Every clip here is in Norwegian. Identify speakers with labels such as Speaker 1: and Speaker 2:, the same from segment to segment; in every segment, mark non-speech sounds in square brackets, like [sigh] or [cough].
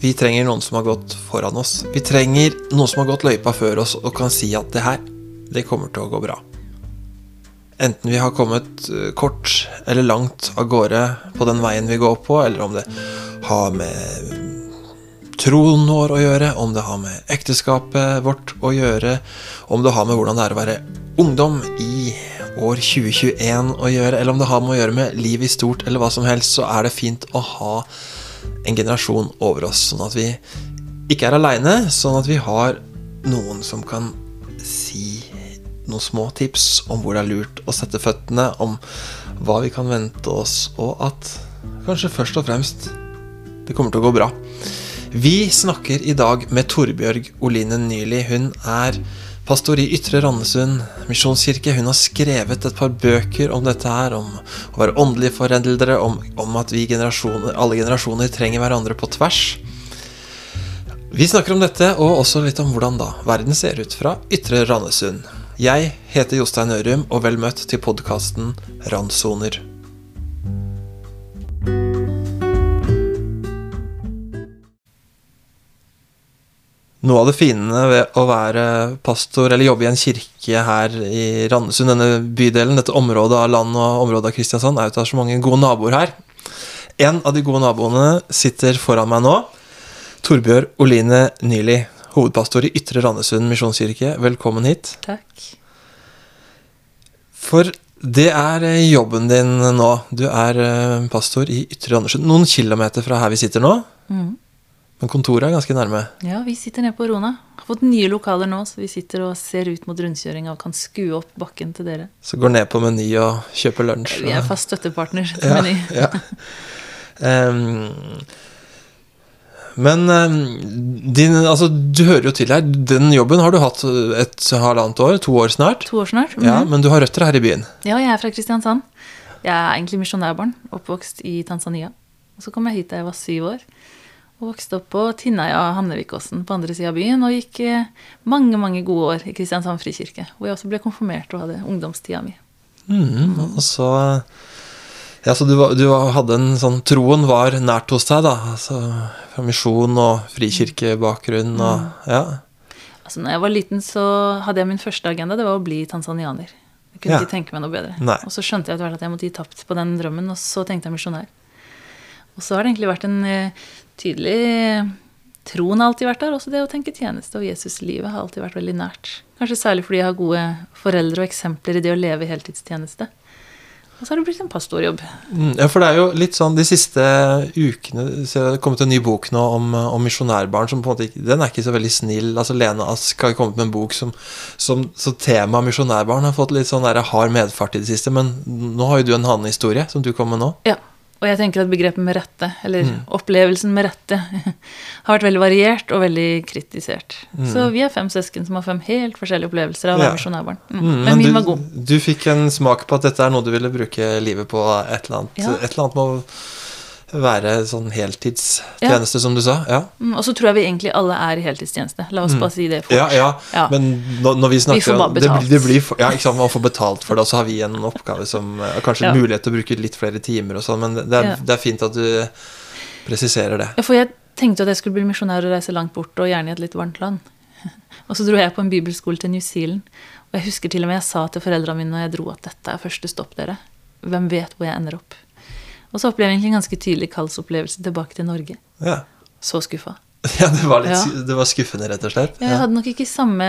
Speaker 1: Vi trenger noen som har gått foran oss. Vi trenger noen som har gått løypa før oss og kan si at det her, det kommer til å gå bra. Enten vi har kommet eh, kort eller langt av gårde på den veien vi går på, eller om det har med troen vår å gjøre, om det har med ekteskapet vårt å gjøre, om det har med hvordan det er å være ungdom i år 2021 å gjøre, eller om det har med å gjøre med liv i stort eller hva som helst, så er det fint å ha en generasjon over oss, sånn at vi ikke er aleine, sånn at vi har noen som kan si noen små tips om hvor det er lurt å sette føttene, om hva vi kan vente oss, og at kanskje først og fremst det kommer til å gå bra. Vi snakker i dag med Torbjørg Oline Nyli. Hun er pastor i Ytre Randesund misjonskirke. Hun har skrevet et par bøker om dette her, om å være åndelige foreldre, om, om at vi generasjoner, alle generasjoner trenger hverandre på tvers. Vi snakker om dette, og også litt om hvordan da verden ser ut fra Ytre Randesund. Jeg heter Jostein Ørum, og vel møtt til podkasten Randsoner. Noe av det fine ved å være pastor eller jobbe i en kirke her i Randesund, denne bydelen, dette området av land og området av Kristiansand, er at det er så mange gode naboer her. En av de gode naboene sitter foran meg nå. Torbjørg Oline Nyli, hovedpastor i Ytre Randesund misjonskirke. Velkommen hit.
Speaker 2: Takk.
Speaker 1: For det er jobben din nå. Du er eh, pastor i Ytre Randesund. Noen kilometer fra her vi sitter nå.
Speaker 2: Mm.
Speaker 1: Men kontoret er ganske nærme.
Speaker 2: Ja, vi sitter nede på Rona. Har fått nye lokaler nå, så vi sitter og ser ut mot rundkjøringa og kan skue opp bakken til dere.
Speaker 1: Så går ned på Meny og kjøper lunsj.
Speaker 2: Vi er fast støttepartner til
Speaker 1: ja,
Speaker 2: Meny.
Speaker 1: ja. Um, men din, altså, du hører jo til her. Den jobben har du hatt et halvannet år, to år snart.
Speaker 2: To år snart.
Speaker 1: Ja,
Speaker 2: Mhm.
Speaker 1: Men du har røtter her i byen.
Speaker 2: Ja, jeg er fra Kristiansand. Jeg er egentlig misjonærbarn, oppvokst i Tanzania. Og så kom jeg hit da jeg var syv år. Og vokste opp på Tinnaja Hamnevikåsen på andre sida av byen. Og gikk eh, mange mange gode år i Kristiansand frikirke. Hvor jeg også ble konfirmert og hadde ungdomstida mi.
Speaker 1: Mhm, Og så ja, så du, du hadde en sånn Troen var nært hos deg, da. Altså, fra misjon og frikirkebakgrunn og Ja.
Speaker 2: Altså, når jeg var liten, så hadde jeg min første agenda. Det var å bli tanzanianer. Jeg kunne
Speaker 1: Ja.
Speaker 2: ikke tenke meg noe bedre.
Speaker 1: Nei.
Speaker 2: Og så skjønte jeg etter hvert at jeg måtte gi tapt på den drømmen, og så tenkte jeg misjonær. Og så har det egentlig vært en eh, tydelig Troen har alltid vært der, også det å tenke tjeneste og Jesuslivet har alltid vært veldig nært. Kanskje særlig fordi jeg har gode foreldre og eksempler i det å leve i heltidstjeneste. Og så har det blitt en pastorjobb.
Speaker 1: Mm, Ja, for det er jo litt sånn de siste ukene så det kommet en ny bok nå om, om misjonærbarn som på en måte ikke Den er ikke så veldig snill. Altså Lene Ask har kommet med en bok som, som Så temaet misjonærbarn har fått litt sånn der hard medfart i det siste. Men nå har jo du en annen historie som du kom med nå.
Speaker 2: Ja, og jeg tenker at begrepet med rette, eller
Speaker 1: Mm.
Speaker 2: opplevelsen med rette, [laughs] har vært veldig variert og veldig kritisert.
Speaker 1: Mm.
Speaker 2: Så vi er fem søsken som har fem helt forskjellige opplevelser av å være misjonærbarn. Mm.
Speaker 1: Mm,
Speaker 2: Men min
Speaker 1: du,
Speaker 2: var god.
Speaker 1: Du fikk en smak på at dette er noe du ville bruke livet på. Et eller annet,
Speaker 2: Ja.
Speaker 1: et eller annet må være sånn heltidstjeneste, som du sa. Ja,
Speaker 2: Mm, og så tror jeg vi egentlig alle er i heltidstjeneste. La oss bare si det fort.
Speaker 1: Mm. ja, ja.
Speaker 2: Ja.
Speaker 1: Men når, når vi snakker
Speaker 2: får bare
Speaker 1: om det,
Speaker 2: betalt.
Speaker 1: det blir for, Ja, ikke sant, man får betalt for det, og så har vi en oppgave som eh, Kanskje
Speaker 2: Ja.
Speaker 1: mulighet til å bruke litt flere timer og sånn, men det er,
Speaker 2: Ja.
Speaker 1: det er fint at du presiserer det.
Speaker 2: Ja, for jeg tenkte at jeg skulle bli misjonær og reise langt bort, og gjerne i et litt varmt land. [laughs] Og så dro jeg på en bibelskole til New Zealand. Og jeg husker til og med jeg sa til foreldrene mine når jeg dro at dette er første stopp, dere. Hvem vet hvor jeg ender opp? Og så opplever jeg egentlig en ganske tydelig kallsopplevelse tilbake til Norge.
Speaker 1: Ja,
Speaker 2: Så skuffa. [laughs]
Speaker 1: ja det, var litt,
Speaker 2: Ja.
Speaker 1: det var skuffende, rett og slett.
Speaker 2: Jeg hadde nok ikke samme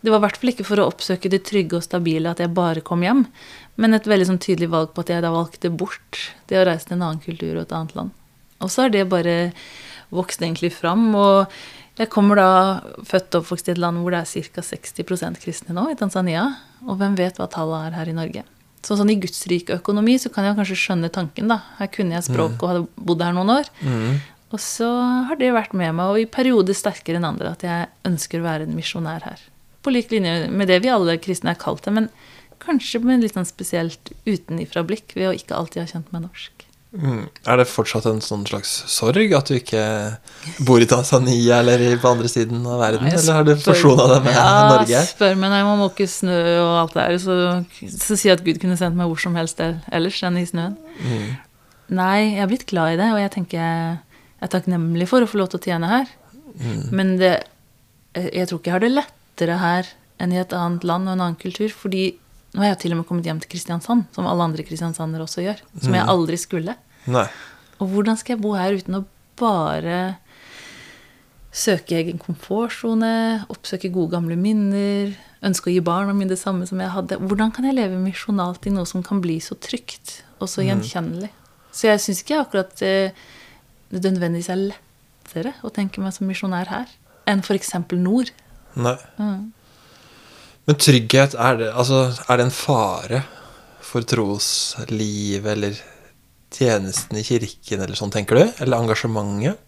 Speaker 2: Det var i hvert fall ikke for å oppsøke det trygge og stabile at jeg bare kom hjem, men et veldig sånn tydelig valg på at jeg da valgte bort det å reise til en annen kultur og et annet land. Og så har det bare vokst egentlig fram. Og jeg kommer da født og oppvokst i et land hvor det er ca. 60 kristne nå, i Tanzania. Og hvem vet hva tallet er her i Norge. Så sånn i gudsrike økonomi så kan jeg kanskje skjønne tanken, da. Her kunne jeg språk og hadde bodd her noen år.
Speaker 1: Mm.
Speaker 2: Og så har det vært med meg, og i perioder sterkere enn andre, at jeg ønsker å være en misjonær her. På lik linje med det vi alle kristne er kalt til, men kanskje med litt sånn spesielt utenifra blikk, ved å ikke alltid ha kjent meg norsk.
Speaker 1: Mm. Er det fortsatt en sånn slags sorg at du ikke bor i Tanzania eller på andre siden av verden?
Speaker 2: Nei,
Speaker 1: Eller har du forsona deg med
Speaker 2: ja,
Speaker 1: Norge?
Speaker 2: spør meg når må måke snø og alt det der, så, så sier jeg at Gud kunne sendt meg hvor som helst ellers enn i snøen.
Speaker 1: Mm.
Speaker 2: Nei, jeg har blitt glad i det, og jeg tenker jeg er takknemlig for å få lov til å tjene her. Men det, jeg jeg tror ikke jeg har det lettere her enn i et annet land og en annen kultur. Fordi nå har jeg til og med kommet hjem til Kristiansand, som alle andre kristiansandere også gjør. Som jeg aldri skulle.
Speaker 1: Nei.
Speaker 2: Og hvordan skal jeg bo her uten å bare søke egen komfortsone, oppsøke gode gamle minner, ønske å gi barna mine det samme som jeg hadde? Hvordan kan jeg leve misjonalt i noe som kan bli så trygt og så gjenkjennelig? Så jeg syns ikke akkurat eh, det nødvendigvis er lettere å tenke meg som misjonær her enn f.eks. nord.
Speaker 1: Nei. Men trygghet, er det, altså, er det en fare for troslivet eller tjenesten i kirken eller sånn, tenker du? Eller engasjementet?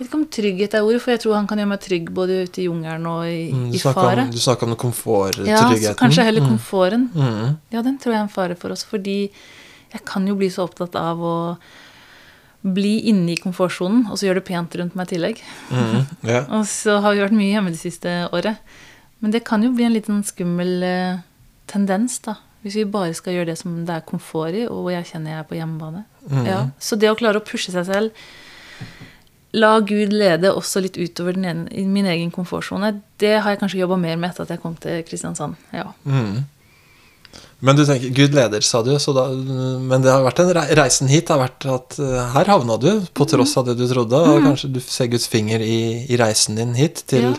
Speaker 2: Jeg vet ikke om trygghet er ordet, for jeg tror han kan gjøre meg trygg både ute i jungelen og i,
Speaker 1: Mm, Du
Speaker 2: i fare.
Speaker 1: om, du snakker om
Speaker 2: Ja, så kanskje heller komforten.
Speaker 1: Mm.
Speaker 2: Ja, den tror jeg er en fare for oss, fordi jeg kan jo bli så opptatt av å bli inne i komfortsonen, og så gjøre det pent rundt meg i tillegg.
Speaker 1: Mm. yeah. [laughs]
Speaker 2: Og så har vi vært mye hjemme det siste året. Men det kan jo bli en liten skummel eh, tendens, da. Hvis vi bare skal gjøre det som det er komfort i, og jeg kjenner jeg er på hjemmebane. Ja, så det å klare å pushe seg selv, la Gud lede også litt utover den ene, min egen komfortsone, det har jeg kanskje jobba mer med etter at jeg kom til Kristiansand. Ja.
Speaker 1: Mm. Men du tenker, Gud leder, sa du, så da, men det har vært en rei- reisen hit har vært at eh, her havna du, på tross av det du trodde, og kanskje du ser Guds finger i, i reisen din hit til
Speaker 2: Ja.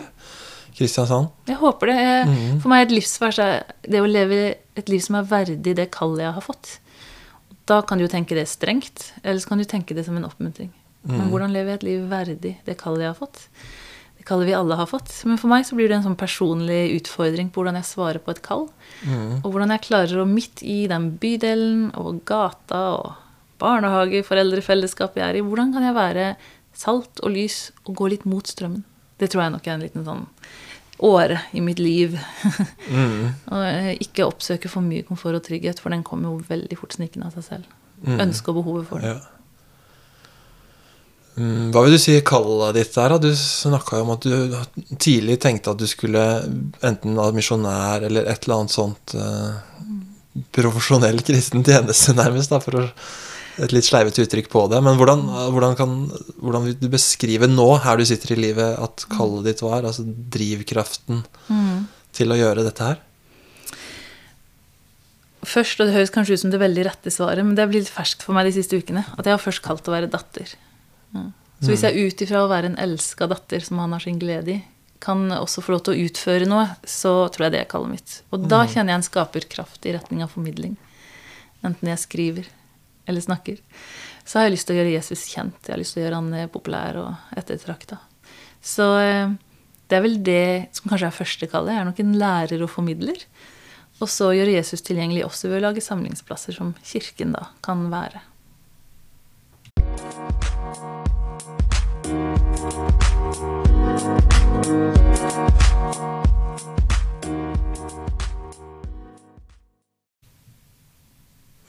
Speaker 1: Kristiansand.
Speaker 2: Jeg håper det. Jeg, For meg er et livsvers er det å leve et liv som er verdig det kallet jeg har fått. Da kan du jo tenke det strengt, eller så kan du tenke det som en oppmuntring. Men hvordan lever jeg et liv verdig det kallet jeg har fått? Det kallet vi alle har fått. Men for meg så blir det en sånn personlig utfordring på hvordan jeg svarer på et kall. Og hvordan jeg klarer å midt i den bydelen og gata og barnehage, foreldrefellesskapet jeg er i, hvordan kan jeg være salt og lys og gå litt mot strømmen? Det tror jeg nok er en liten sånn åre i mitt liv. [laughs] og eh, ikke oppsøke for mye komfort og trygghet, for den kommer jo veldig fort snikende av seg selv. Ønsket og behovet for det.
Speaker 1: Ja. Mm, Hva vil du si kallet ditt er? Du snakka jo om at du tidlig tenkte at du skulle enten være misjonær eller et eller annet sånt eh, profesjonell kristen tjeneste, nærmest, da, for å et litt sleivete uttrykk på det. Men hvordan, hvordan, kan, hvordan vil du beskrive nå, her du sitter i livet, at kallet ditt var? Altså drivkraften til å gjøre dette her?
Speaker 2: Først, og det høres kanskje ut som det veldig rette svaret, men det har blitt ferskt for meg de siste ukene, at jeg har først kalt å være datter. Ja. Så hvis jeg ut ifra å være en elska datter som han har sin glede i, kan også få lov til å utføre noe, så tror jeg det er kallet mitt. Og da kjenner jeg en skaperkraft i retning av formidling. Enten jeg skriver eller snakker. Så har jeg lyst til å gjøre Jesus kjent. Jeg har lyst til å gjøre han eh, populær og ettertrakta. Så eh, det er vel det som kanskje er første kallet. Jeg er nok en lærer og formidler. Og så gjøre Jesus tilgjengelig også ved å lage samlingsplasser som kirken da kan være.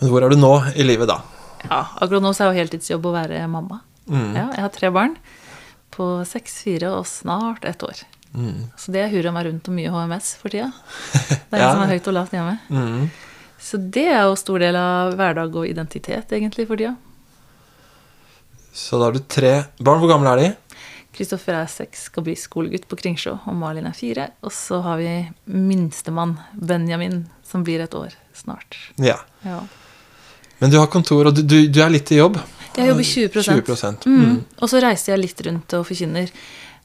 Speaker 1: Men hvor er du nå i livet, da?
Speaker 2: Ja, akkurat nå så er jo heltidsjobb å være mamma. Ja, jeg har tre barn på seks, fire og snart ett år. Så det er hurra meg rundt og mye HMS for tida. [laughs] Det er en
Speaker 1: Ja.
Speaker 2: som er høyt og lavt hjemme.
Speaker 1: Mm.
Speaker 2: Så det er jo stor del av hverdag og identitet egentlig for tida.
Speaker 1: Så da har du tre barn. Hvor gamle er de?
Speaker 2: Kristoffer er seks, skal bli skolegutt på Kringsjå, og Malin er fire. Og så har vi minstemann, Benjamin, som blir et år snart.
Speaker 1: Ja.
Speaker 2: Ja.
Speaker 1: Men du har kontor, og du, du, du er litt i jobb?
Speaker 2: Jeg jobber 20%
Speaker 1: 20
Speaker 2: Mm. Og så reiser jeg litt rundt og forkynner.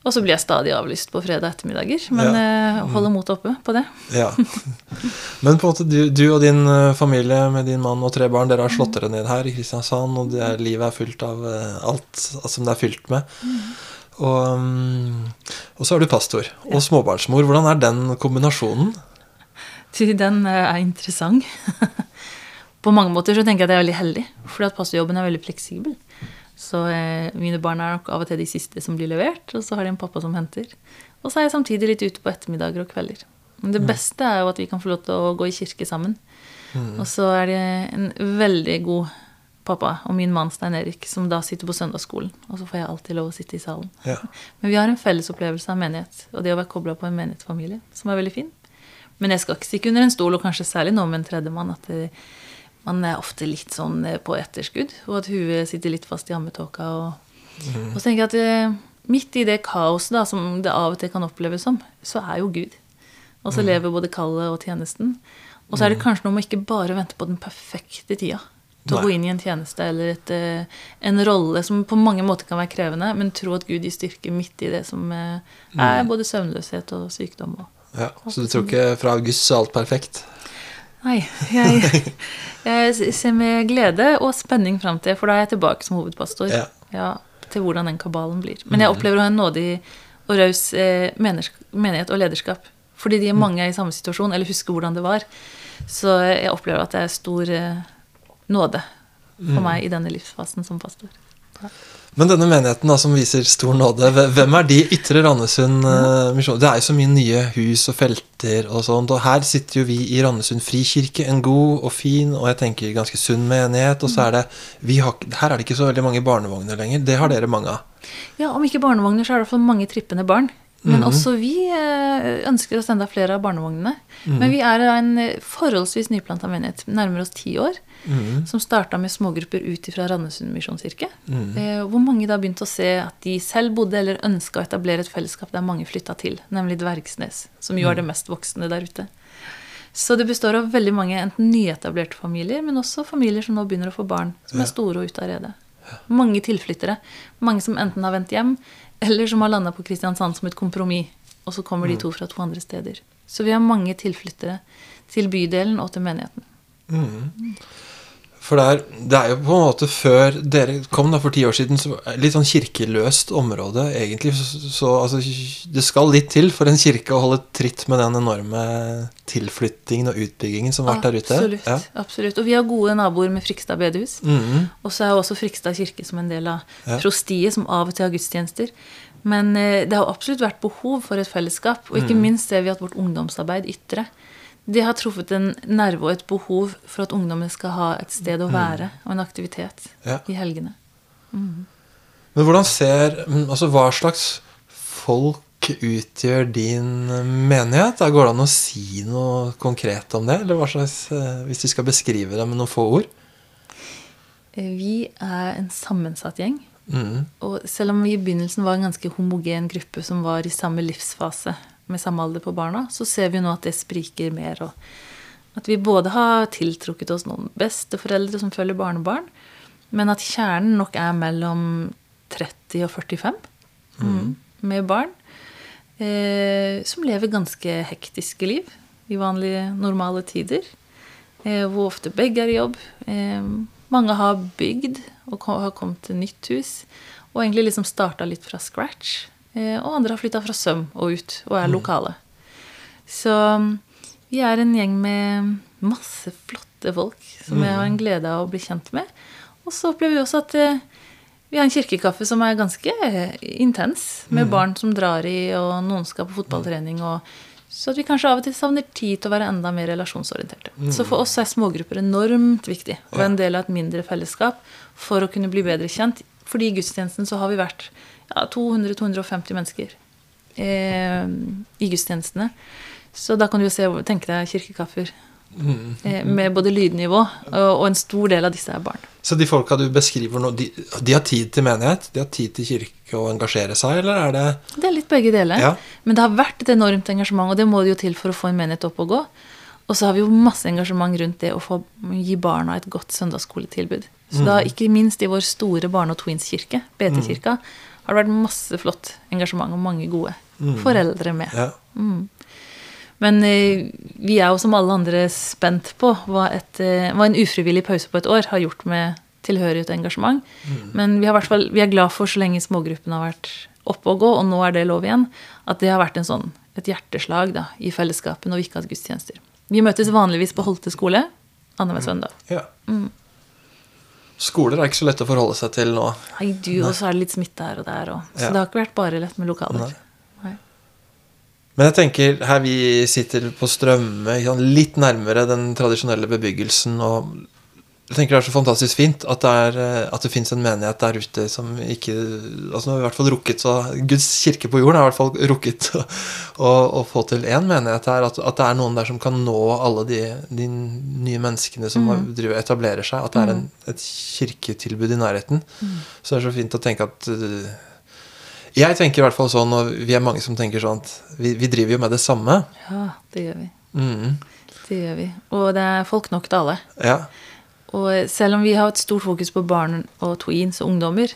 Speaker 2: Og så blir jeg stadig avlyst på fredag ettermiddager, men
Speaker 1: Ja.
Speaker 2: mm. holder motet oppe på det.
Speaker 1: Ja. [laughs] Men på en måte, du, du og din eh, familie med din mann og tre barn, dere har slått dere ned her i Kristiansand, og det er, livet er fylt av eh, alt som det er fylt med. Og, mm, og så er du pastor og småbarnsmor. Hvordan er den kombinasjonen?
Speaker 2: Den eh, er interessant. [laughs] på mange måter så tenker jeg at jeg er veldig heldig, fordi at pastorjobben er veldig fleksibel. Så eh, mine barn er nok av og til de siste som blir levert, og så har de en pappa som henter. Og så er jeg samtidig litt ute på ettermiddager og kvelder. Men det beste er jo at vi kan få lov til å gå i kirke sammen. Og så er det en veldig god pappa og min mann Stein Erik som da sitter på søndagsskolen. Og så får jeg alltid lov å sitte i salen.
Speaker 1: Ja.
Speaker 2: Men vi har en felles opplevelse av menighet, og det å være kobla på en menighetsfamilie, som er veldig fin. Men jeg skal ikke stikke under en stol, og kanskje særlig nå med en tredjemann, at det, man er ofte litt sånn eh, på etterskudd, og at huet sitter litt fast i ammetåka, og Og så tenker jeg at eh, midt i det kaoset da, som det av og til kan oppleves som, så er jo Gud. Og så lever både kallet og tjenesten. Og så er det kanskje noe med ikke bare vente på den perfekte tida til å gå inn i en tjeneste eller et, eh, en rolle som på mange måter kan være krevende, men tro at Gud gir styrke midt i det som er både søvnløshet og sykdom. Og.
Speaker 1: Ja, så du tror ikke fra august så er alt perfekt?
Speaker 2: Nei, jeg, jeg ser med glede og spenning fram til, for da er jeg tilbake som hovedpastor.
Speaker 1: Ja.
Speaker 2: Ja, til hvordan den kabalen blir. Men jeg opplever å ha en nådig og raus eh, menighet og lederskap. Fordi de er mange i samme situasjon, eller husker hvordan det var. Så jeg opplever at det er stor eh, nåde for meg i denne livsfasen som pastor.
Speaker 1: Men denne menigheten da, som viser stor nåde, hvem er de ytre Randesund eh, misjon? Det er jo så mye nye hus og felter og sånt, og her sitter jo vi i Randesund frikirke, en god og fin og jeg tenker ganske sunn menighet, og så er det vi har, Her er det ikke så veldig mange barnevogner lenger, det har dere mange av.
Speaker 2: Ja, om ikke barnevogner, så er det i hvert fall mange trippende barn. Men også vi eh, ønsker oss enda flere av barnevognene. Men vi er en eh, forholdsvis nyplanta menighet, nærmer oss ti år, som starta med smågrupper ut fra Randesund misjonskirke. Eh, hvor mange da begynte å se at de selv bodde eller ønska å etablere et fellesskap der mange flytta til, nemlig Dvergsnes, som jo er det mest voksne der ute. Så det består av veldig mange enten nyetablerte familier, men også familier som nå begynner å få barn, som er store og ute av redet. Mange tilflyttere. Mange som enten har vendt hjem, eller som har landa på Kristiansand som et kompromiss. Og så kommer de to fra to andre steder. Så vi har mange tilflyttere til bydelen og til menigheten.
Speaker 1: For det er, det er jo på en måte før dere kom da for ti år siden, så litt sånn kirkeløst område, egentlig. Så, så altså, det skal litt til for en kirke å holde tritt med den enorme tilflyttingen og utbyggingen som har vært der ute.
Speaker 2: Absolutt.
Speaker 1: Ja.
Speaker 2: absolutt. Og vi har gode naboer med Frikstad bedehus.
Speaker 1: Mhm.
Speaker 2: Og så er jo også Frikstad kirke som en del av
Speaker 1: Ja.
Speaker 2: prostiet, som av og til har gudstjenester. Men eh, det har absolutt vært behov for et fellesskap. Og ikke
Speaker 1: Mm.
Speaker 2: minst ser vi at vårt ungdomsarbeid ytre det har truffet en nerve og et behov for at ungdommen skal ha et sted å være og en aktivitet
Speaker 1: Mm. Ja.
Speaker 2: i helgene.
Speaker 1: Men hvordan ser mm, Altså, hva slags folk utgjør din menighet? Da Går det an å si noe konkret om det? Eller hva slags eh, Hvis du skal beskrive det med noen få ord?
Speaker 2: Eh, Vi er en sammensatt gjeng.
Speaker 1: Mm.
Speaker 2: Og selv om vi i begynnelsen var en ganske homogen gruppe som var i samme livsfase med samme alder på barna, så ser vi nå at det spriker mer. Og at vi både har tiltrukket oss noen besteforeldre som følger barnebarn, men at kjernen nok er mellom 30 og 45 mm, med barn. Eh, som lever ganske hektiske liv i vanlige, normale tider. Eh, hvor ofte begge er i jobb. Eh, mange har bygd og har kommet til nytt hus. Og egentlig liksom starta litt fra scratch. Eh, og andre har flytta fra Søm og ut og er lokale. Så mm, vi er en gjeng med masse flotte folk som jeg har en glede av å bli kjent med. Og så opplever vi også at eh, vi har en kirkekaffe som er ganske eh, intens, med barn som drar i, og noen skal på fotballtrening. og så at vi kanskje av og til savner tid til å være enda mer relasjonsorienterte. Så for oss er smågrupper enormt viktig, og en del av et mindre fellesskap for å kunne bli bedre kjent. Fordi i gudstjenesten så har vi vært ja, 200-250 mennesker eh, i gudstjenestene. Så da kan du jo se, tenke deg kirkekaffer eh, med både lydnivå, og, en stor del av disse er barn.
Speaker 1: Så de folka du beskriver nå, de, de har tid til menighet? De har tid til kirke og engasjere seg, eller er det
Speaker 2: Det er litt begge deler.
Speaker 1: Ja.
Speaker 2: Men det har vært et enormt engasjement, og det må det jo til for å få en menighet opp og gå. Og så har vi jo masse engasjement rundt det å få gi barna et godt søndagsskoletilbud. Så da, ikke minst i vår store barne- og twins-kirke, BT-kirka, har det vært masse flott engasjement og mange gode foreldre med.
Speaker 1: Ja.
Speaker 2: Men eh, vi er jo som alle andre spent på hva, et, eh, hva en ufrivillig pause på et år har gjort med tilhørighet og engasjement. Men vi, har fall, vi er glad for, så lenge smågruppen har vært oppe og gå, og nå er det lov igjen, at det har vært en sånn, et hjerteslag da, i fellesskapet når vi ikke har hatt gudstjenester. Vi møtes vanligvis på Holte skole annenhver søndag.
Speaker 1: ja. Skoler er ikke så lett å forholde seg til nå.
Speaker 2: Nei, du, og så er det litt smitte her og der. òg. så
Speaker 1: Ja.
Speaker 2: det har ikke vært bare lett med lokaler. Nei.
Speaker 1: Men jeg tenker, her vi sitter på Strømme, litt nærmere den tradisjonelle bebyggelsen, og jeg tenker det er så fantastisk fint at det, er, eh, at det fins en menighet der ute som ikke altså Nå har vi i hvert fall rukket så Guds kirke på jorden har i hvert fall rukket å, å, å få til én menighet her. At, at, det er noen der som kan nå alle de, de nye menneskene som mm. driver, etablerer seg. At det er en, mm. et kirketilbud i nærheten. Mm. Så det er så fint å tenke at uh, Jeg tenker i hvert fall sånn, og vi er mange som tenker sånn at vi, vi driver jo med det samme.
Speaker 2: Ja, det gjør vi. Mm. Det gjør vi. Og det er folk nok til alle.
Speaker 1: Ja.
Speaker 2: Og selv om vi har et stort fokus på barn og tweens og ungdommer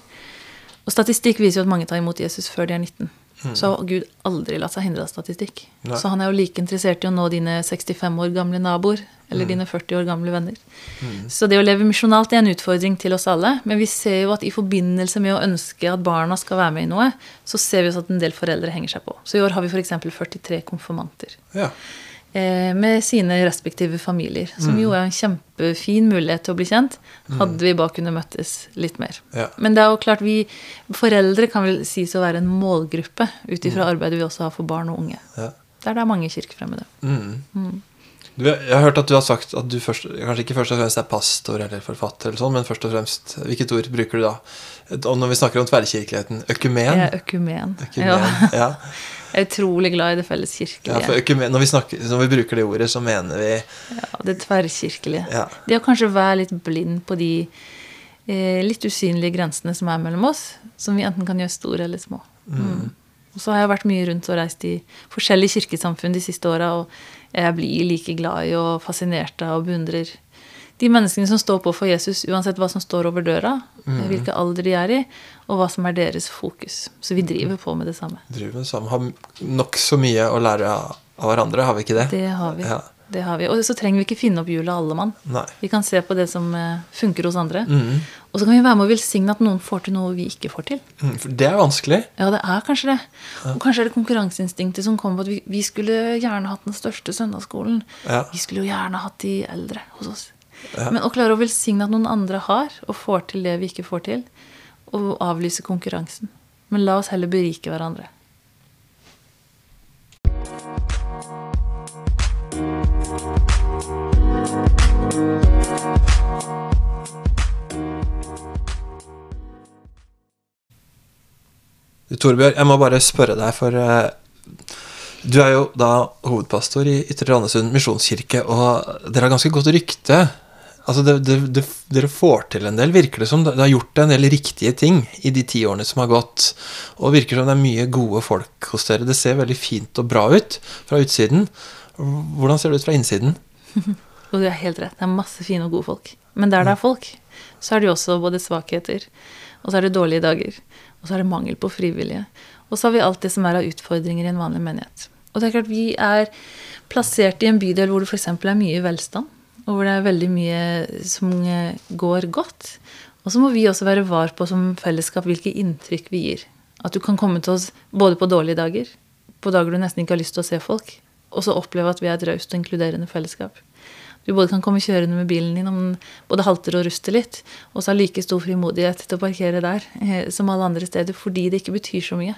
Speaker 2: Og statistikk viser jo at mange tar imot Jesus før de er 19. Mm. Så har Gud aldri latt seg hindre av statistikk. Nei. Så han er jo like interessert i å nå dine 65 år gamle naboer eller mm. dine 40 år gamle venner. Mm. Så det å leve misjonalt er en utfordring til oss alle. Men vi ser jo at i forbindelse med å ønske at barna skal være med i noe, så ser vi også at en del foreldre henger seg på. Så i år har vi f.eks. 43 konfirmanter.
Speaker 1: Ja.
Speaker 2: Eh, med sine respektive familier. Som mm. jo er en kjempefin mulighet til å bli kjent. Mm. Hadde vi bare kunnet møttes litt mer.
Speaker 1: Ja.
Speaker 2: Men det er jo klart vi foreldre kan vel sies å være en målgruppe ut ifra mm. arbeidet vi også har for barn og unge.
Speaker 1: Ja.
Speaker 2: Der det er mange kirkefremmede.
Speaker 1: Mm. Mm. Jeg har hørt at du har sagt at du først, kanskje ikke først og fremst er pastor eller forfatter, eller sånn, men først og fremst Hvilket ord bruker du da? Og når vi snakker om tverrkirkeligheten økumen?
Speaker 2: Er økumen.
Speaker 1: økumen ja. ja. [laughs]
Speaker 2: Jeg er utrolig glad i det felles kirkelige.
Speaker 1: Ja, for når vi, snakker, når vi, bruker det ordet, så mener vi
Speaker 2: Ja, det tverrkirkelige.
Speaker 1: Ja.
Speaker 2: Det å kanskje være litt blind på de eh, litt usynlige grensene som er mellom oss, som vi enten kan gjøre store eller små. Mm. Mm. Og så har jeg vært mye rundt og reist i forskjellige kirkesamfunn de siste åra, og jeg blir like glad i og fascinert av og beundrer de menneskene som står på for Jesus, uansett hva som står over døra, mm. hvilken alder de er i, og hva som er deres fokus. Så vi driver på med det samme.
Speaker 1: Driver med det samme. Har nokså mye å lære av hverandre, har vi ikke det?
Speaker 2: Det har vi. Ja. Det har vi. Og så trenger vi ikke finne opp hjulet alle mann.
Speaker 1: Nei.
Speaker 2: Vi kan se på det som eh, funker hos andre.
Speaker 1: Mm.
Speaker 2: Og så kan vi være med og velsigne at noen får til noe vi ikke får til.
Speaker 1: Mm, for det er vanskelig.
Speaker 2: Ja, det er kanskje det. Ja. Og kanskje er det konkurranseinstinktet som kommer på at vi, vi skulle gjerne hatt den største søndagsskolen.
Speaker 1: Ja.
Speaker 2: Vi skulle jo gjerne hatt de eldre hos oss. Ja. Men å klare å velsigne at noen andre har, og får til det vi ikke får til, og avlyse konkurransen. Men la oss heller berike hverandre.
Speaker 1: Torbjørn, jeg må bare spørre deg, for uh, du er jo da hovedpastor i Ytre Randesund misjonskirke, og dere har ganske godt rykte Altså det, det, det, dere får til en del, virker det som. Det har gjort en del riktige ting i de ti årene som har gått. Og det virker som det er mye gode folk hos dere. Det ser veldig fint og bra ut fra utsiden. Hvordan ser det ut fra innsiden? [laughs]
Speaker 2: Og du har helt rett. Det er masse fine og gode folk. Men der det er folk, så er det jo også både svakheter, og så er det dårlige dager, og så er det mangel på frivillige. Og så har vi alt det som er av utfordringer i en vanlig menighet. Og det er klart vi er plassert i en bydel hvor det f.eks. er mye velstand og hvor det er veldig mye som går godt. Og så må vi også være var på som fellesskap hvilke inntrykk vi gir. At du kan komme til oss både på dårlige dager, på dager du nesten ikke har lyst til å se folk, og så oppleve at vi er et raust og inkluderende fellesskap. Du både kan komme kjørende med bilen din om den både halter og ruster litt, og så ha like stor frimodighet til å parkere der eh, som alle andre steder, fordi det ikke betyr så mye,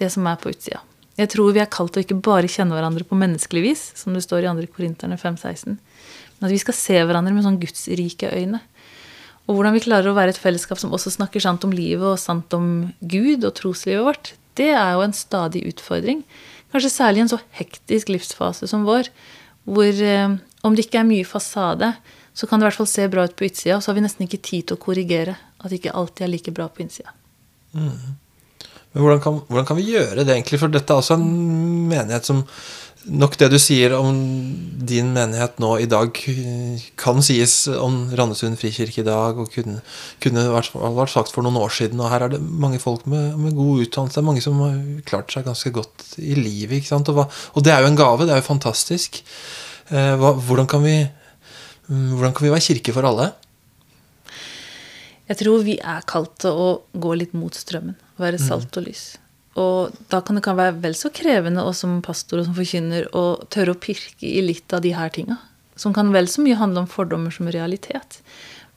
Speaker 2: det som er på utsida. Jeg tror vi er kalt til å ikke bare kjenne hverandre på menneskelig vis, som det står i 2. Korinterne 5,16, at vi skal se hverandre med sånn gudsrike øyne. Og hvordan vi klarer å være et fellesskap som også snakker sant om livet og sant om Gud og troslivet vårt, det er jo en stadig utfordring. Kanskje særlig i en så hektisk livsfase som vår, hvor eh, om det ikke er mye fasade, så kan det i hvert fall se bra ut på utsida, og så har vi nesten ikke tid til å korrigere at det ikke alltid er like bra på innsida.
Speaker 1: Mm. Men hvordan kan, hvordan kan, vi gjøre det, egentlig? For dette er også en menighet som nok det du sier om din menighet nå i dag, kan sies om Randesund frikirke i dag, og kunne, kunne vært, vært, sagt for noen år siden. Og her er det mange folk med, med god utdannelse, mange som har klart seg ganske godt i livet. ikke sant? Og, hva, og det er jo en gave, det er jo fantastisk. Eh, hva, hvordan, kan vi, hvordan kan vi være kirke for alle?
Speaker 2: Jeg tror vi er kalt til å gå litt mot strømmen. Være salt og lys. Og da kan det kan være vel så krevende oss som pastor og som forkynner å tørre å pirke i litt av de her tinga. Som kan vel så mye handle om fordommer som realitet.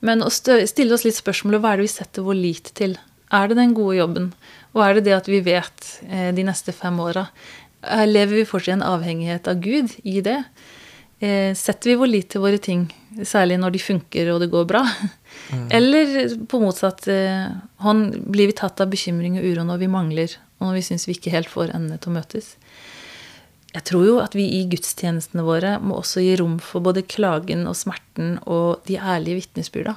Speaker 2: Men å stille oss litt spørsmålet hva er det vi setter vår lit til? Er det den gode jobben? Og er det det at vi vet eh, de neste fem åra? Lever vi fortsatt i en avhengighet av Gud i det? Eh, setter vi vår lit til våre ting Særlig når de funker og det går bra. Eller på motsatt eh, hånd blir vi tatt av bekymring og uro når vi mangler, og når vi syns vi ikke helt får endene til å møtes. Jeg tror jo at vi i gudstjenestene våre må også gi rom for både klagen og smerten og de ærlige vitnesbyrda.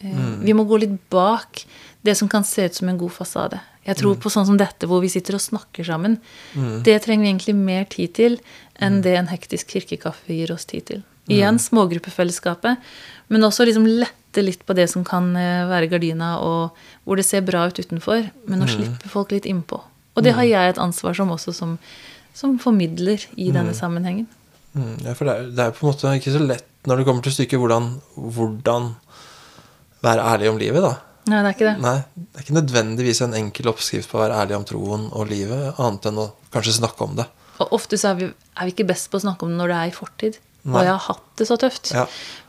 Speaker 2: Mm. Vi må gå litt bak det som kan se ut som en god fasade. Jeg tror på sånn som dette, hvor vi sitter og snakker sammen. Det trenger vi egentlig mer tid til enn det en hektisk kirkekaffe gir oss tid til. Igjen smågruppefellesskapet, men også liksom lette litt på det som kan eh, være gardina, og hvor det ser bra ut utenfor, men å slippe folk litt innpå. Og det har jeg et ansvar som også som, som formidler i denne sammenhengen.
Speaker 1: Mm, ja, for det er, det er på en måte ikke så lett når det kommer til stykket hvordan, hvordan være ærlig om livet, da.
Speaker 2: Nei, det er ikke det.
Speaker 1: Nei, det er ikke nødvendigvis en enkel oppskrift på å være ærlig om troen og livet, annet enn å kanskje snakke om det.
Speaker 2: Og ofte så er vi, er vi ikke best på å snakke om det når det er i fortid.
Speaker 1: Nei.
Speaker 2: Og jeg har hatt det så tøft.
Speaker 1: Ja.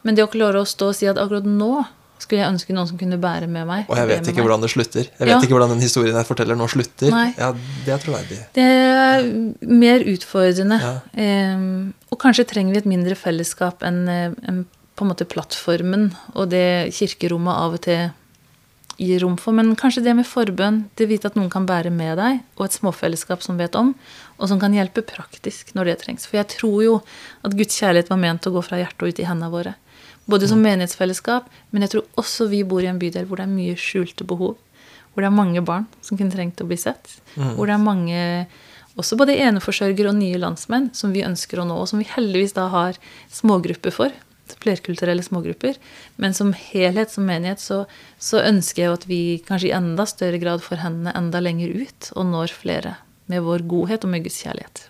Speaker 2: Men det å klare å stå og si at akkurat nå skulle jeg ønske noen som kunne bære med meg.
Speaker 1: Og jeg vet ikke
Speaker 2: meg.
Speaker 1: hvordan det slutter. Jeg vet
Speaker 2: Ja.
Speaker 1: ikke hvordan den historien jeg forteller nå, slutter.
Speaker 2: Nei.
Speaker 1: Ja, Det er troverdig.
Speaker 2: Det er mer utfordrende.
Speaker 1: Ja.
Speaker 2: Um, og kanskje trenger vi et mindre fellesskap enn en, på en måte plattformen og det kirkerommet av og til gir rom for. Men kanskje det med forbønn, det vite at noen kan bære med deg, og et småfellesskap som vet om, og som kan hjelpe praktisk når det trengs. For jeg tror jo at Guds kjærlighet var ment å gå fra hjertet og ut i hendene våre. Både som menighetsfellesskap, men jeg tror også vi bor i en bydel hvor det er mye skjulte behov. Hvor det er mange barn som kunne trengt å bli sett. Hvor det er mange også både eneforsørgere og nye landsmenn som vi ønsker å nå, og som vi heldigvis da har smågrupper for. Flerkulturelle smågrupper. Men som helhet, som menighet, så, så ønsker jeg jo at vi kanskje i enda større grad får hendene enda lenger ut og når flere med vår godhet og med Guds kjærlighet.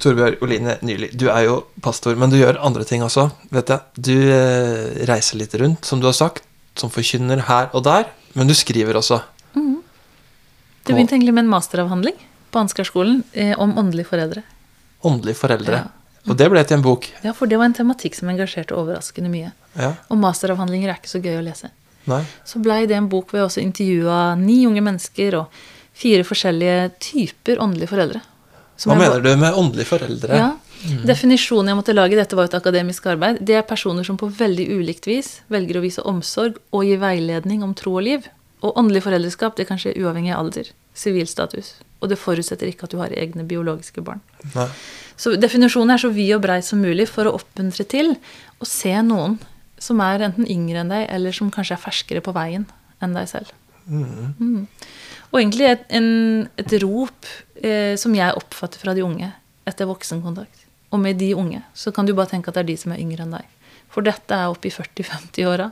Speaker 1: Torbjørg Oline Nyli, du er jo pastor, men du gjør andre ting også, vet jeg. Du eh, reiser litt rundt, som du har sagt, som forkynner her og der, men du skriver også.
Speaker 2: Du begynte egentlig med en masteravhandling på Ansgarskolen eh, om åndelige foreldre.
Speaker 1: Åndelige foreldre.
Speaker 2: Ja.
Speaker 1: Og det ble til en bok.
Speaker 2: Ja, for det var en tematikk som engasjerte overraskende mye.
Speaker 1: Ja,
Speaker 2: Og masteravhandlinger er ikke så gøy å lese.
Speaker 1: Nei.
Speaker 2: Så blei det en bok hvor jeg også intervjua ni unge mennesker og fire forskjellige typer åndelige foreldre.
Speaker 1: Hva mener du med åndelige foreldre?
Speaker 2: Ja. Definisjonen jeg måtte lage, dette var et akademisk arbeid, det er personer som på veldig ulikt vis velger å vise omsorg og gi veiledning om tro og liv. Og åndelig foreldreskap det kan skje uavhengig av alder, sivilstatus. Og det forutsetter ikke at du har egne biologiske barn.
Speaker 1: Nei.
Speaker 2: Så definisjonen er så vid og brei som mulig for å oppmuntre til å se noen som er enten yngre enn deg, eller som kanskje er ferskere på veien enn deg selv. Mm. Og egentlig et, en, et rop eh, som jeg oppfatter fra de unge etter voksenkontakt. Og med de unge så kan du bare tenke at det er de som er yngre enn deg. For dette er oppe i 40-50-åra,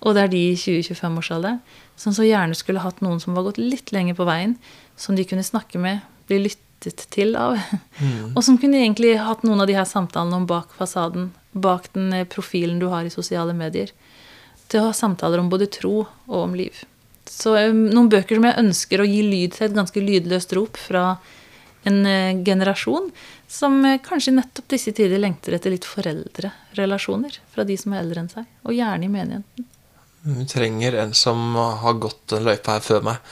Speaker 2: og det er de i 20-25-årsalderen som så gjerne skulle hatt noen som var gått litt lenger på veien, som de kunne snakke med, bli lyttet til av. Og som kunne egentlig hatt noen av de her samtalene om bak fasaden, bak den eh, profilen du har i sosiale medier. Til å ha samtaler om både tro og om liv. Så eh, noen bøker som jeg ønsker å gi lyd til, et ganske lydløst rop fra en eh, generasjon som kanskje nettopp disse tider lengter etter litt foreldrerelasjoner fra de som er eldre enn seg, og gjerne i menigheten.
Speaker 1: Vi trenger en som har gått den løypa her før meg.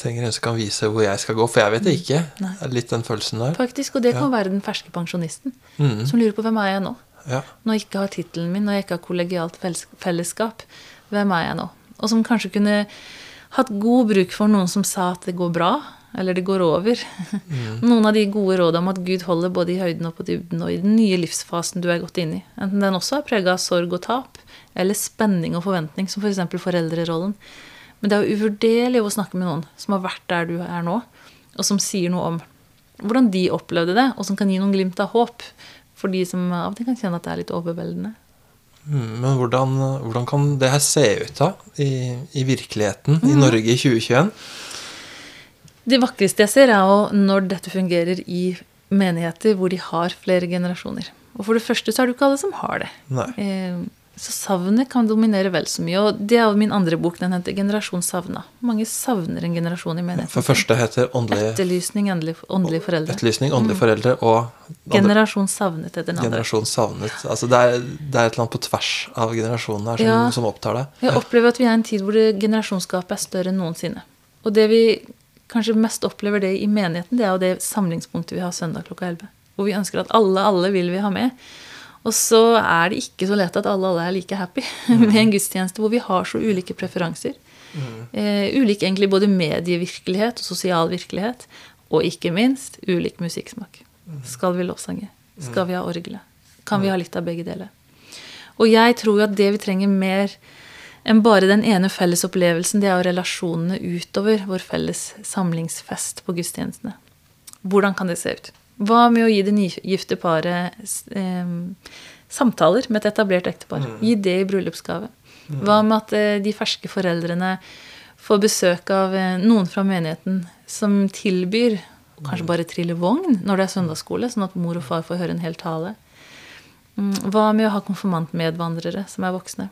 Speaker 1: Trenger en som kan vise hvor jeg skal gå, for jeg vet det ikke.
Speaker 2: Nei.
Speaker 1: Det er litt den følelsen der.
Speaker 2: Faktisk, Og det kan være den ferske pensjonisten
Speaker 1: mm.
Speaker 2: som lurer på hvem er jeg nå?
Speaker 1: Ja.
Speaker 2: Når jeg ikke har tittelen min, når jeg ikke har kollegialt fellesskap, hvem er jeg nå? Og som kanskje kunne hatt god bruk for noen som sa at det går bra, eller det går over. [laughs] Noen av de gode rådene om at Gud holder både i høyden og på dybden, og i den nye livsfasen du er gått inn i. Enten den også er prega av sorg og tap, eller spenning og forventning, som f.eks. For foreldrerollen. Men det er jo uvurderlig å snakke med noen som har vært der du er nå, og som sier noe om hvordan de opplevde det, og som kan gi noen glimt av håp for de som av og til kan kjenne at det er litt overveldende.
Speaker 1: Mm, Men hvordan, hvordan kan det her se ut da, i, i virkeligheten i Norge i 2021?
Speaker 2: Det vakreste jeg ser, er jo når dette fungerer i menigheter hvor de har flere generasjoner. Og for det første så er det jo ikke alle som har det.
Speaker 1: Nei.
Speaker 2: Eh, Så savnet kan dominere vel så mye. Og det er min andre bok. Den heter 'Generasjon savna'. Mange savner en generasjon i menigheten.
Speaker 1: For første heter åndelig
Speaker 2: Etterlysning, åndelig, åndelige foreldre.
Speaker 1: etterlysning, åndelige foreldre og andre-
Speaker 2: Generasjon savnet heter den andre.
Speaker 1: generasjon savnet. Altså det, er, det er et eller annet på tvers av generasjonene her som,
Speaker 2: Ja.
Speaker 1: som opptar deg.
Speaker 2: Jeg opplever at vi er i en tid hvor generasjonsgapet er større enn noensinne. Og det vi kanskje mest opplever det i menigheten, det er jo det samlingspunktet vi har søndag klokka 11. Hvor vi ønsker at alle, alle vil vi ha med. Og så er det ikke så lett at alle, alle er like happy [laughs] med en gudstjeneste hvor vi har så ulike preferanser. Eh, ulik egentlig både medievirkelighet og sosial virkelighet. Og ikke minst ulik musikksmak. Skal vi lovsange? Skal vi ha orgelet? Kan vi ha litt av begge deler? Og jeg tror jo at det vi trenger mer enn bare den ene felles opplevelsen, det er jo relasjonene utover vår felles samlingsfest på gudstjenestene. Hvordan kan det se ut? Hva med å gi det nygifte paret eh, samtaler med et etablert ektepar? Gi det i bryllupsgave. Hva med at eh, de ferske foreldrene får besøk av eh, noen fra menigheten som tilbyr kanskje bare trille vogn når det er søndagsskole, sånn at mor og far får høre en hel tale? Mm, Hva med å ha konfirmantmedvandrere som er voksne?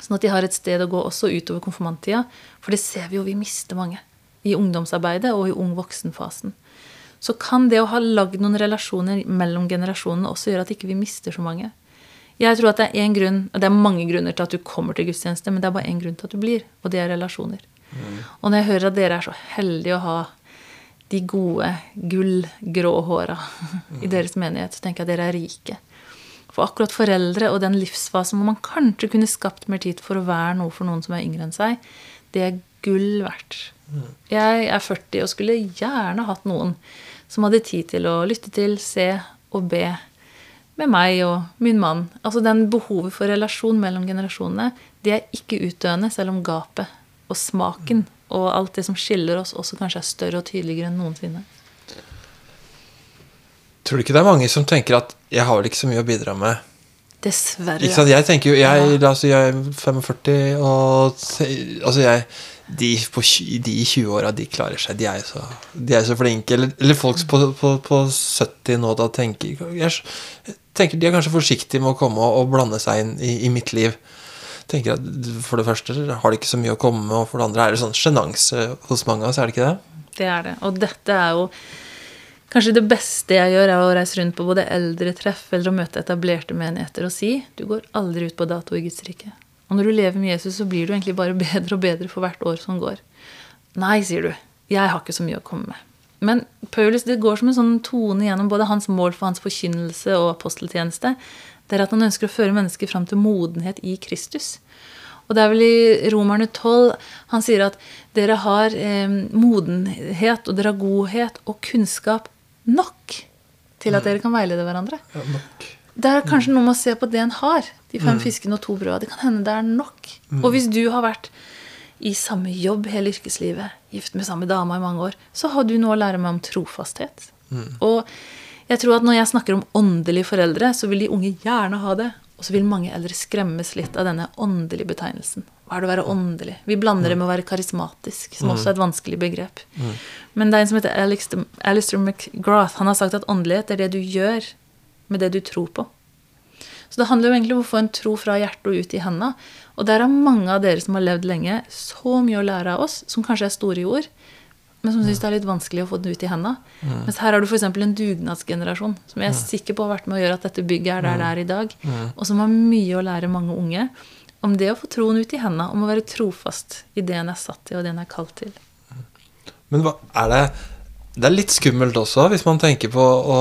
Speaker 2: Sånn at de har et sted å gå også utover konfirmanttida. For det ser vi jo vi mister mange. I ungdomsarbeidet og i ung voksenfasen. Så kan det å ha lagd noen relasjoner mellom generasjonene også gjøre at ikke vi mister så mange. Jeg tror at det er en grunn, og det er mange grunner til at du kommer til gudstjeneste, men det er bare én grunn til at du blir, og det er relasjoner. Og når jeg hører at dere er så heldige å ha de gode gullgrå håra i deres menighet, så tenker jeg at dere er rike. For akkurat foreldre og den livsfasen hvor man kanskje kunne skapt mer tid for å være noe for noen som er yngre enn seg, det er gull verdt. Jeg er 40 og skulle gjerne hatt noen som hadde tid til å lytte til, se og be med meg og min mann. Altså den behovet for relasjon mellom generasjonene, det er ikke utdøende, selv om gapet og smaken og alt det som skiller oss, også kanskje er større og tydeligere enn noensinne.
Speaker 1: Tror du ikke det er mange som tenker at jeg har vel ikke så mye å bidra med?
Speaker 2: Dessverre.
Speaker 1: Ikke sant? Jeg tenker jo Jeg, altså, jeg er 45, og altså jeg de, på, de i 20-åra, de klarer seg. De er jo så, de er så flinke. Eller, eller folk på, på, på 70 nå da tenker er jeg tenker De er kanskje forsiktige med å komme og, og blande seg inn i, i mitt liv. Tenker at For det første har de ikke så mye å komme med, og for det andre er det sånn sjenanse hos mange av oss, er det ikke det?
Speaker 2: Det er det. Og dette er jo Kanskje det beste jeg gjør, er å reise rundt på både eldretreff eller å møte etablerte menigheter og si du går aldri ut på dato i Guds rike. Og når du lever med Jesus, så blir du egentlig bare [laughs] bedre og bedre for hvert år som går. Nei, sier du. Jeg har ikke så mye å komme med. Men Paulus, det går som en sånn tone gjennom både hans mål for hans forkynnelse og aposteltjeneste. Det er at han ønsker å føre mennesker fram til modenhet i Kristus. Og det er vel i Romerne 12 han sier at dere har eh, modenhet, og dere har godhet og kunnskap nok til at dere kan veilede hverandre.
Speaker 1: Ja, nok.
Speaker 2: Det er kanskje noe med å se på det en har. De fem fiskene og to brød. Det kan hende det er nok. Og hvis du har vært i samme jobb hele yrkeslivet, gift med samme dama i mange år, så har du noe å lære meg om trofasthet. Og jeg tror at når jeg snakker om åndelige foreldre, så vil de unge gjerne ha det. Og så vil mange eldre skremmes litt av denne åndelige betegnelsen. Hva er det å være åndelig? Vi blander det med å være karismatisk, som også er et vanskelig begrep. Men det er en som heter Alistair Alistair McGrath. Han har sagt at åndelighet er det du gjør med det du tror på. Så det handler jo egentlig om å få en tro fra hjertet og ut i henda. Og der har mange av dere som har levd lenge, så mye å lære av oss, som kanskje er store i ord, men som syns det er litt vanskelig å få den ut i henda. Mens her har du f.eks. en dugnadsgenerasjon som jeg er sikker på har vært med å gjøre at dette bygget er der det er i dag, og som har mye å lære mange unge om det å få troen ut i henda, om å være trofast i det en er satt til, og det en er kalt til.
Speaker 1: Men hva er det Det er litt skummelt også, hvis man tenker på å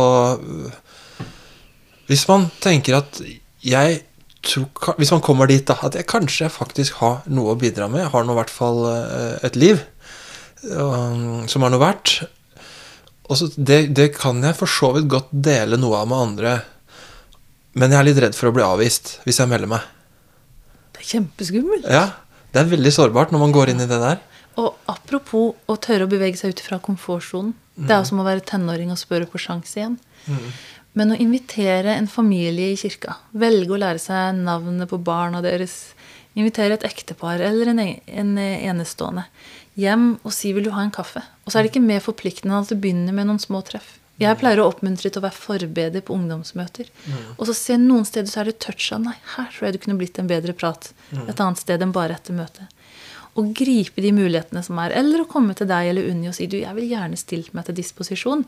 Speaker 1: Hvis man tenker at jeg tror, Hvis man kommer dit, da, at jeg kanskje faktisk har noe å bidra med, jeg har nå i hvert fall eh, et liv um, som er noe verdt. Og så det, det kan jeg for så vidt godt dele noe av med andre, men jeg er litt redd for å bli avvist hvis jeg melder meg.
Speaker 2: Det er kjempeskummelt.
Speaker 1: Ja, Det er veldig sårbart når man går inn i det der.
Speaker 2: Og apropos å tørre å bevege seg ut fra komfortsonen. Det er som å være tenåring og spørre på sjanse igjen. Men å invitere en familie i kirka, velge å lære seg navnet på barna deres, invitere et ektepar eller en, en enestående hjem og si 'vil du ha en kaffe'? Og så er det ikke mer forpliktende enn at du begynner med noen små treff. Jeg pleier å oppmuntre til å være forbereder på ungdomsmøter. Og så se noen steder så er det touch av Nei, her tror jeg det kunne blitt en bedre prat. Et annet sted enn bare etter møtet. Og gripe de mulighetene som er. Eller å komme til deg eller Unni og si du, jeg vil gjerne stilt meg til disposisjon.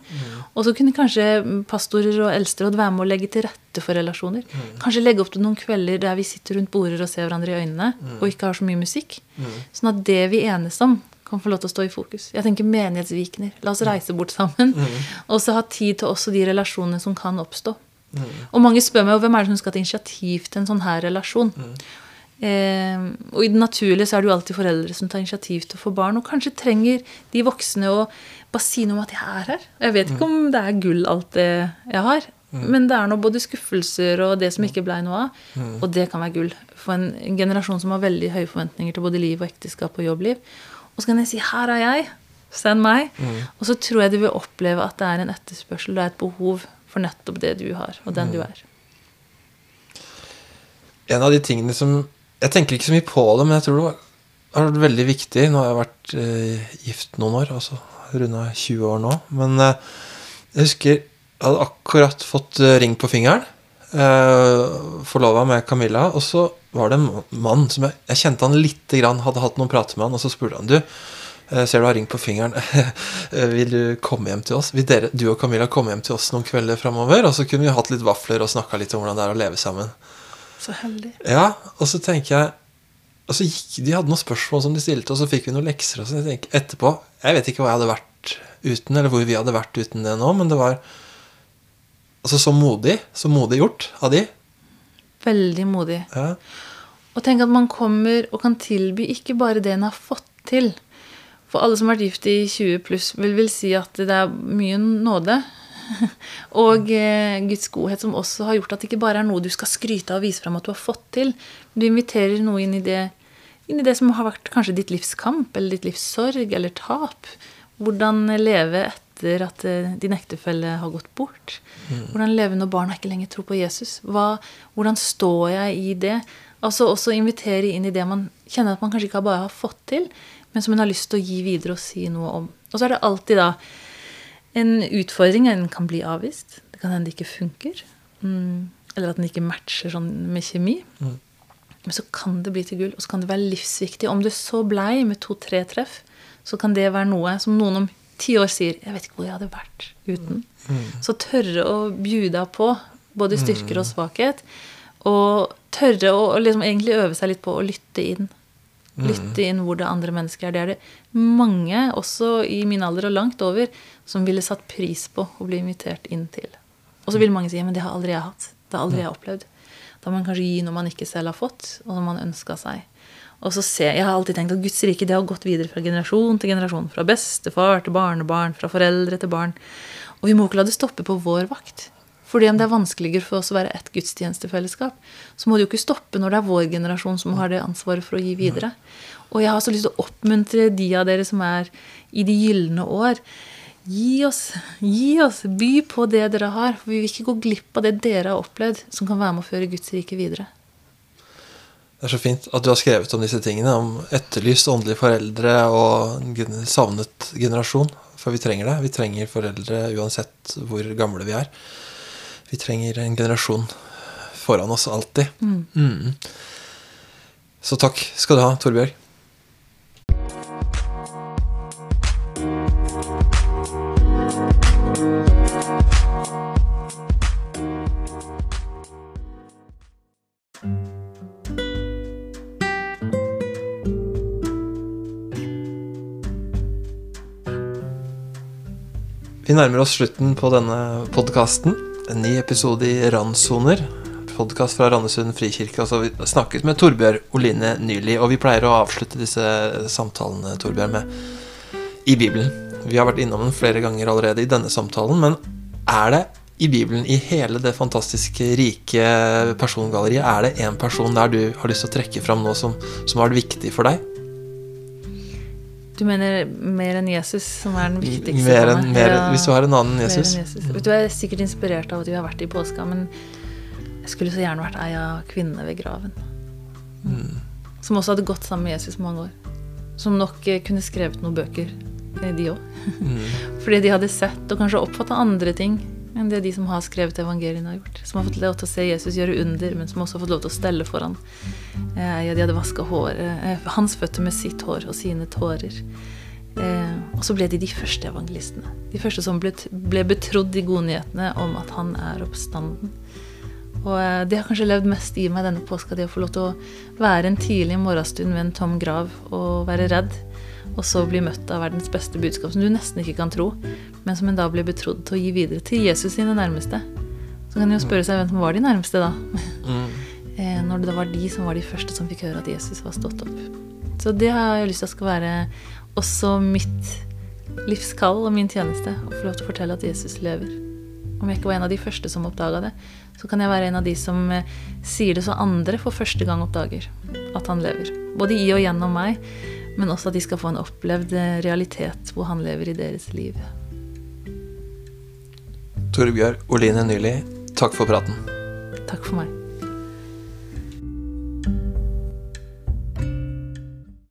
Speaker 2: Og så kunne kanskje pastorer og eldsteråd være med å legge til rette for relasjoner. Kanskje legge opp til noen kvelder der vi sitter rundt border og ser hverandre i øynene, og ikke har så mye musikk. Sånn at det vi enes om, kan få lov til å stå i fokus. Jeg tenker menighetsvikener. La oss reise bort sammen. Og så ha tid til også de relasjonene som kan oppstå. Og mange spør meg hvem er det som skal ta initiativ til en sånn her relasjon. Eh, og i det naturlige så er det jo alltid foreldre som tar initiativ til å få barn, og kanskje trenger de voksne å bare si noe om at jeg er her. Jeg vet ikke om det er gull, alt det jeg har. Men det er nå både skuffelser og det som ikke blei noe av. Og det kan være gull. For en, en generasjon som har veldig høye forventninger til både liv og ekteskap og jobbliv. Og så kan jeg si 'her er jeg', send meg. Og så tror jeg de vil oppleve at det er en etterspørsel, det er et behov for nettopp det du har, og den du er.
Speaker 1: En av de tingene som Jeg tenker ikke så mye på det, men jeg tror det har vært veldig viktig. Nå har jeg vært eh, gift noen år, altså runda 20 år nå. Men eh, jeg husker jeg hadde akkurat fått eh, ring på fingeren. Eh, Forlova med Camilla. Og så var det en mann som jeg, jeg kjente han lite grann, hadde hatt noen prater med han, og så spurte han du eh, Ser du har ring på fingeren. [laughs] Eh, Vil du komme hjem til oss? Vil dere, du og Camilla komme hjem til oss noen kvelder framover? Og så kunne vi hatt litt vafler og snakka litt om hvordan det er å leve sammen.
Speaker 2: Så heldig.
Speaker 1: Ja, og så tenker jeg Og så gikk de hadde noen spørsmål som de stilte, og så fikk vi noen lekser. Og så jeg tenker, etterpå Jeg vet ikke hva jeg hadde vært uten, eller hvor vi hadde vært uten det nå, men det var altså så modig. Så modig gjort av de.
Speaker 2: Veldig modig.
Speaker 1: Ja.
Speaker 2: Og tenk at man kommer og kan tilby ikke bare det en har fått til. For alle som har vært gift i 20 pluss, vil, vil si at det er mye nåde. [laughs] Og eh, Guds godhet som også har gjort at det ikke bare er noe du skal skryte av og vise fram at du har fått til. Du inviterer noe inn i det, inn i det som har vært kanskje ditt livs kamp, eller ditt livs sorg eller tap. Hvordan leve etter at eh, din ektefelle har gått bort. Hvordan leve når barna ikke lenger tror på Jesus. Hva, hvordan står jeg i det? Altså også invitere inn i det man kjenner at man kanskje ikke bare har fått til, men som man har lyst til å gi videre og si noe om. Og så er det alltid da en utfordring. Den kan bli avvist. Det kan hende det ikke funker. Mm. Eller at den ikke matcher sånn med kjemi. Men så kan det bli til gull, og så kan det være livsviktig. Om det så blei med to-tre treff, så kan det være noe som noen om ti år sier 'Jeg vet ikke hvor jeg hadde vært uten'. Så tørre å bjuda på både styrker og svakhet. Og tørre å liksom egentlig øve seg litt på å lytte inn. Lytte inn hvor det andre mennesker er. Det er det mange, også i min alder og langt over, som ville satt pris på å bli invitert inn til. Og så vil mange si men det har aldri jeg hatt. Det har aldri jeg opplevd. Da må man kanskje gi noe man ikke selv har fått, og som man ønska seg. Og så ser, Jeg har alltid tenkt at Guds rike det har gått videre fra generasjon til generasjon. Fra bestefar til barnebarn, fra foreldre til barn. Og vi må ikke la det stoppe på vår vakt. Fordi om det er vanskeligere for oss å være et gudstjenestefellesskap, så må det jo ikke stoppe når det er vår generasjon som har det ansvaret for å gi videre. Og jeg har så lyst til å oppmuntre de av dere som er i de gylne år. Gi oss, gi oss, by på det dere har. For vi vil ikke gå glipp av det dere har opplevd, som kan være med å føre Guds rike videre.
Speaker 1: Det er så fint at du har skrevet om disse tingene. Om etterlyst åndelige foreldre og en savnet generasjon. For vi trenger det. Vi trenger foreldre uansett hvor gamle vi er. Vi trenger en generasjon foran oss alltid. Mm. Så takk skal du ha, Torbjørg. Vi nærmer oss slutten på denne podkasten. En ny episode i Randsoner. Podkast fra Randesund frikirke. Altså, vi snakket med Torbjørn Oline nylig, og vi pleier å avslutte disse samtalene Torbjørn, med i Bibelen. Vi har vært innom den flere ganger allerede i denne samtalen, men er det i Bibelen, i hele det fantastiske, rike persongalleriet, er det én person der du har lyst til å trekke fram nå som, har vært viktig for deg?
Speaker 2: Du mener mer enn Jesus, som er den viktigste?
Speaker 1: Mer enn, mer,
Speaker 2: Ja,
Speaker 1: hvis du har en annen Jesus.
Speaker 2: enn Jesus. Du, er sikkert inspirert av at vi har vært i påska, men jeg skulle så gjerne vært ei av kvinnene ved graven.
Speaker 1: Mm.
Speaker 2: Som også hadde gått sammen med Jesus mange år. Som nok eh, kunne skrevet noen bøker eh, de òg. [laughs] Fordi de hadde sett og kanskje oppfatta andre ting enn det de som har skrevet evangeliene, har gjort. Som har fått lov til å se Jesus gjøre under, men som også har fått lov til å stelle foran. Eh, de hadde vaska eh, hans føtter med sitt hår og sine tårer. Eh, og så ble de de første evangelistene. De første som ble, ble betrodd de gode nyhetene om at han er oppstanden. Og eh, det har kanskje levd mest i meg denne påska, det å få lov til å være en tidlig morgenstund ved en tom grav og være redd. Og så bli møtt av verdens beste budskap, som du nesten ikke kan tro, men som en da blir betrodd til å gi videre til Jesus sine nærmeste. Så kan en jo spørre seg hvem som var de nærmeste, da. Mm. [laughs] Når det var de som var de første som fikk høre at Jesus var stått opp. Så det har jeg lyst til at skal være også mitt livskall og min tjeneste. Å få lov til å fortelle at Jesus lever. Om jeg ikke var en av de første som oppdaga det, så kan jeg være en av de som eh, sier det så andre for første gang oppdager at han lever. Både i og gjennom meg, men også at de skal få en opplevd eh, realitet hvor han lever i deres liv.
Speaker 1: Torbjørg Oline Nyli, takk for praten.
Speaker 2: Takk for meg.